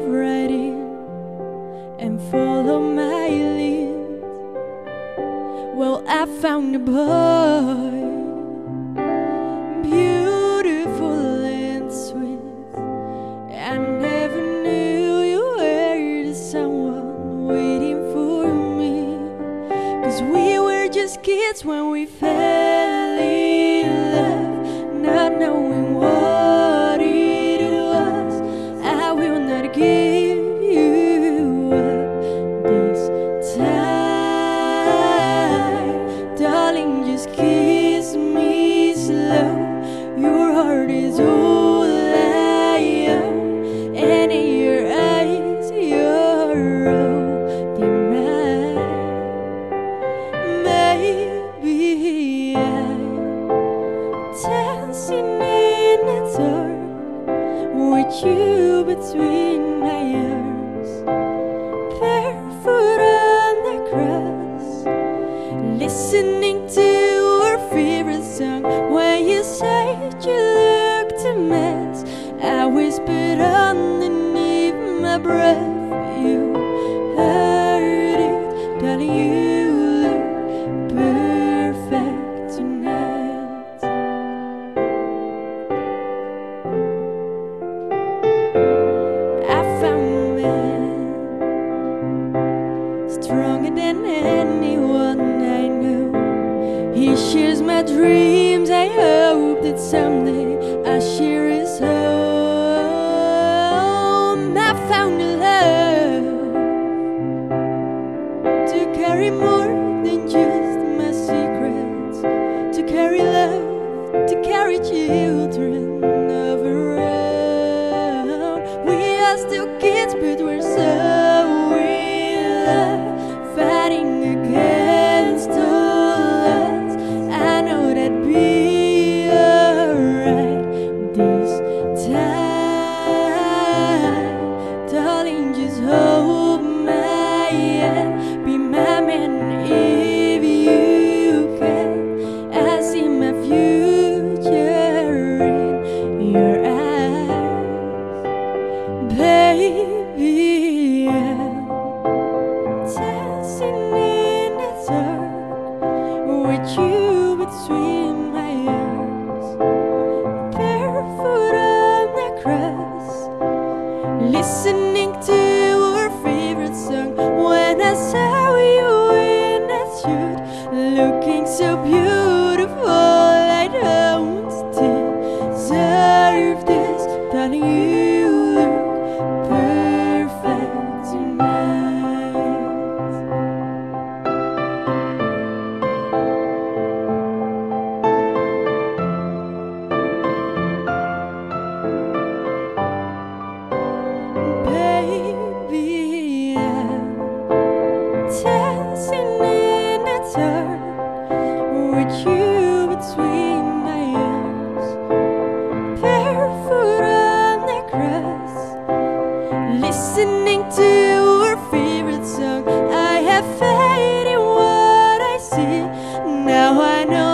Right in and follow my lead. Well, I found a boy, beautiful and sweet. I never knew you were someone waiting for me. Cause we were just kids when we fell you between my arms, barefoot on the grass, listening to our favorite song. When you said you looked a mess, I whispered underneath my breath. Than anyone I know. He shares my dreams. I hope that someday I share his home. I found a love to carry more baby. Dancing in the dark with you between my arms, barefoot on the grass, listening to our favorite song. I have faith in what I see. Now I know.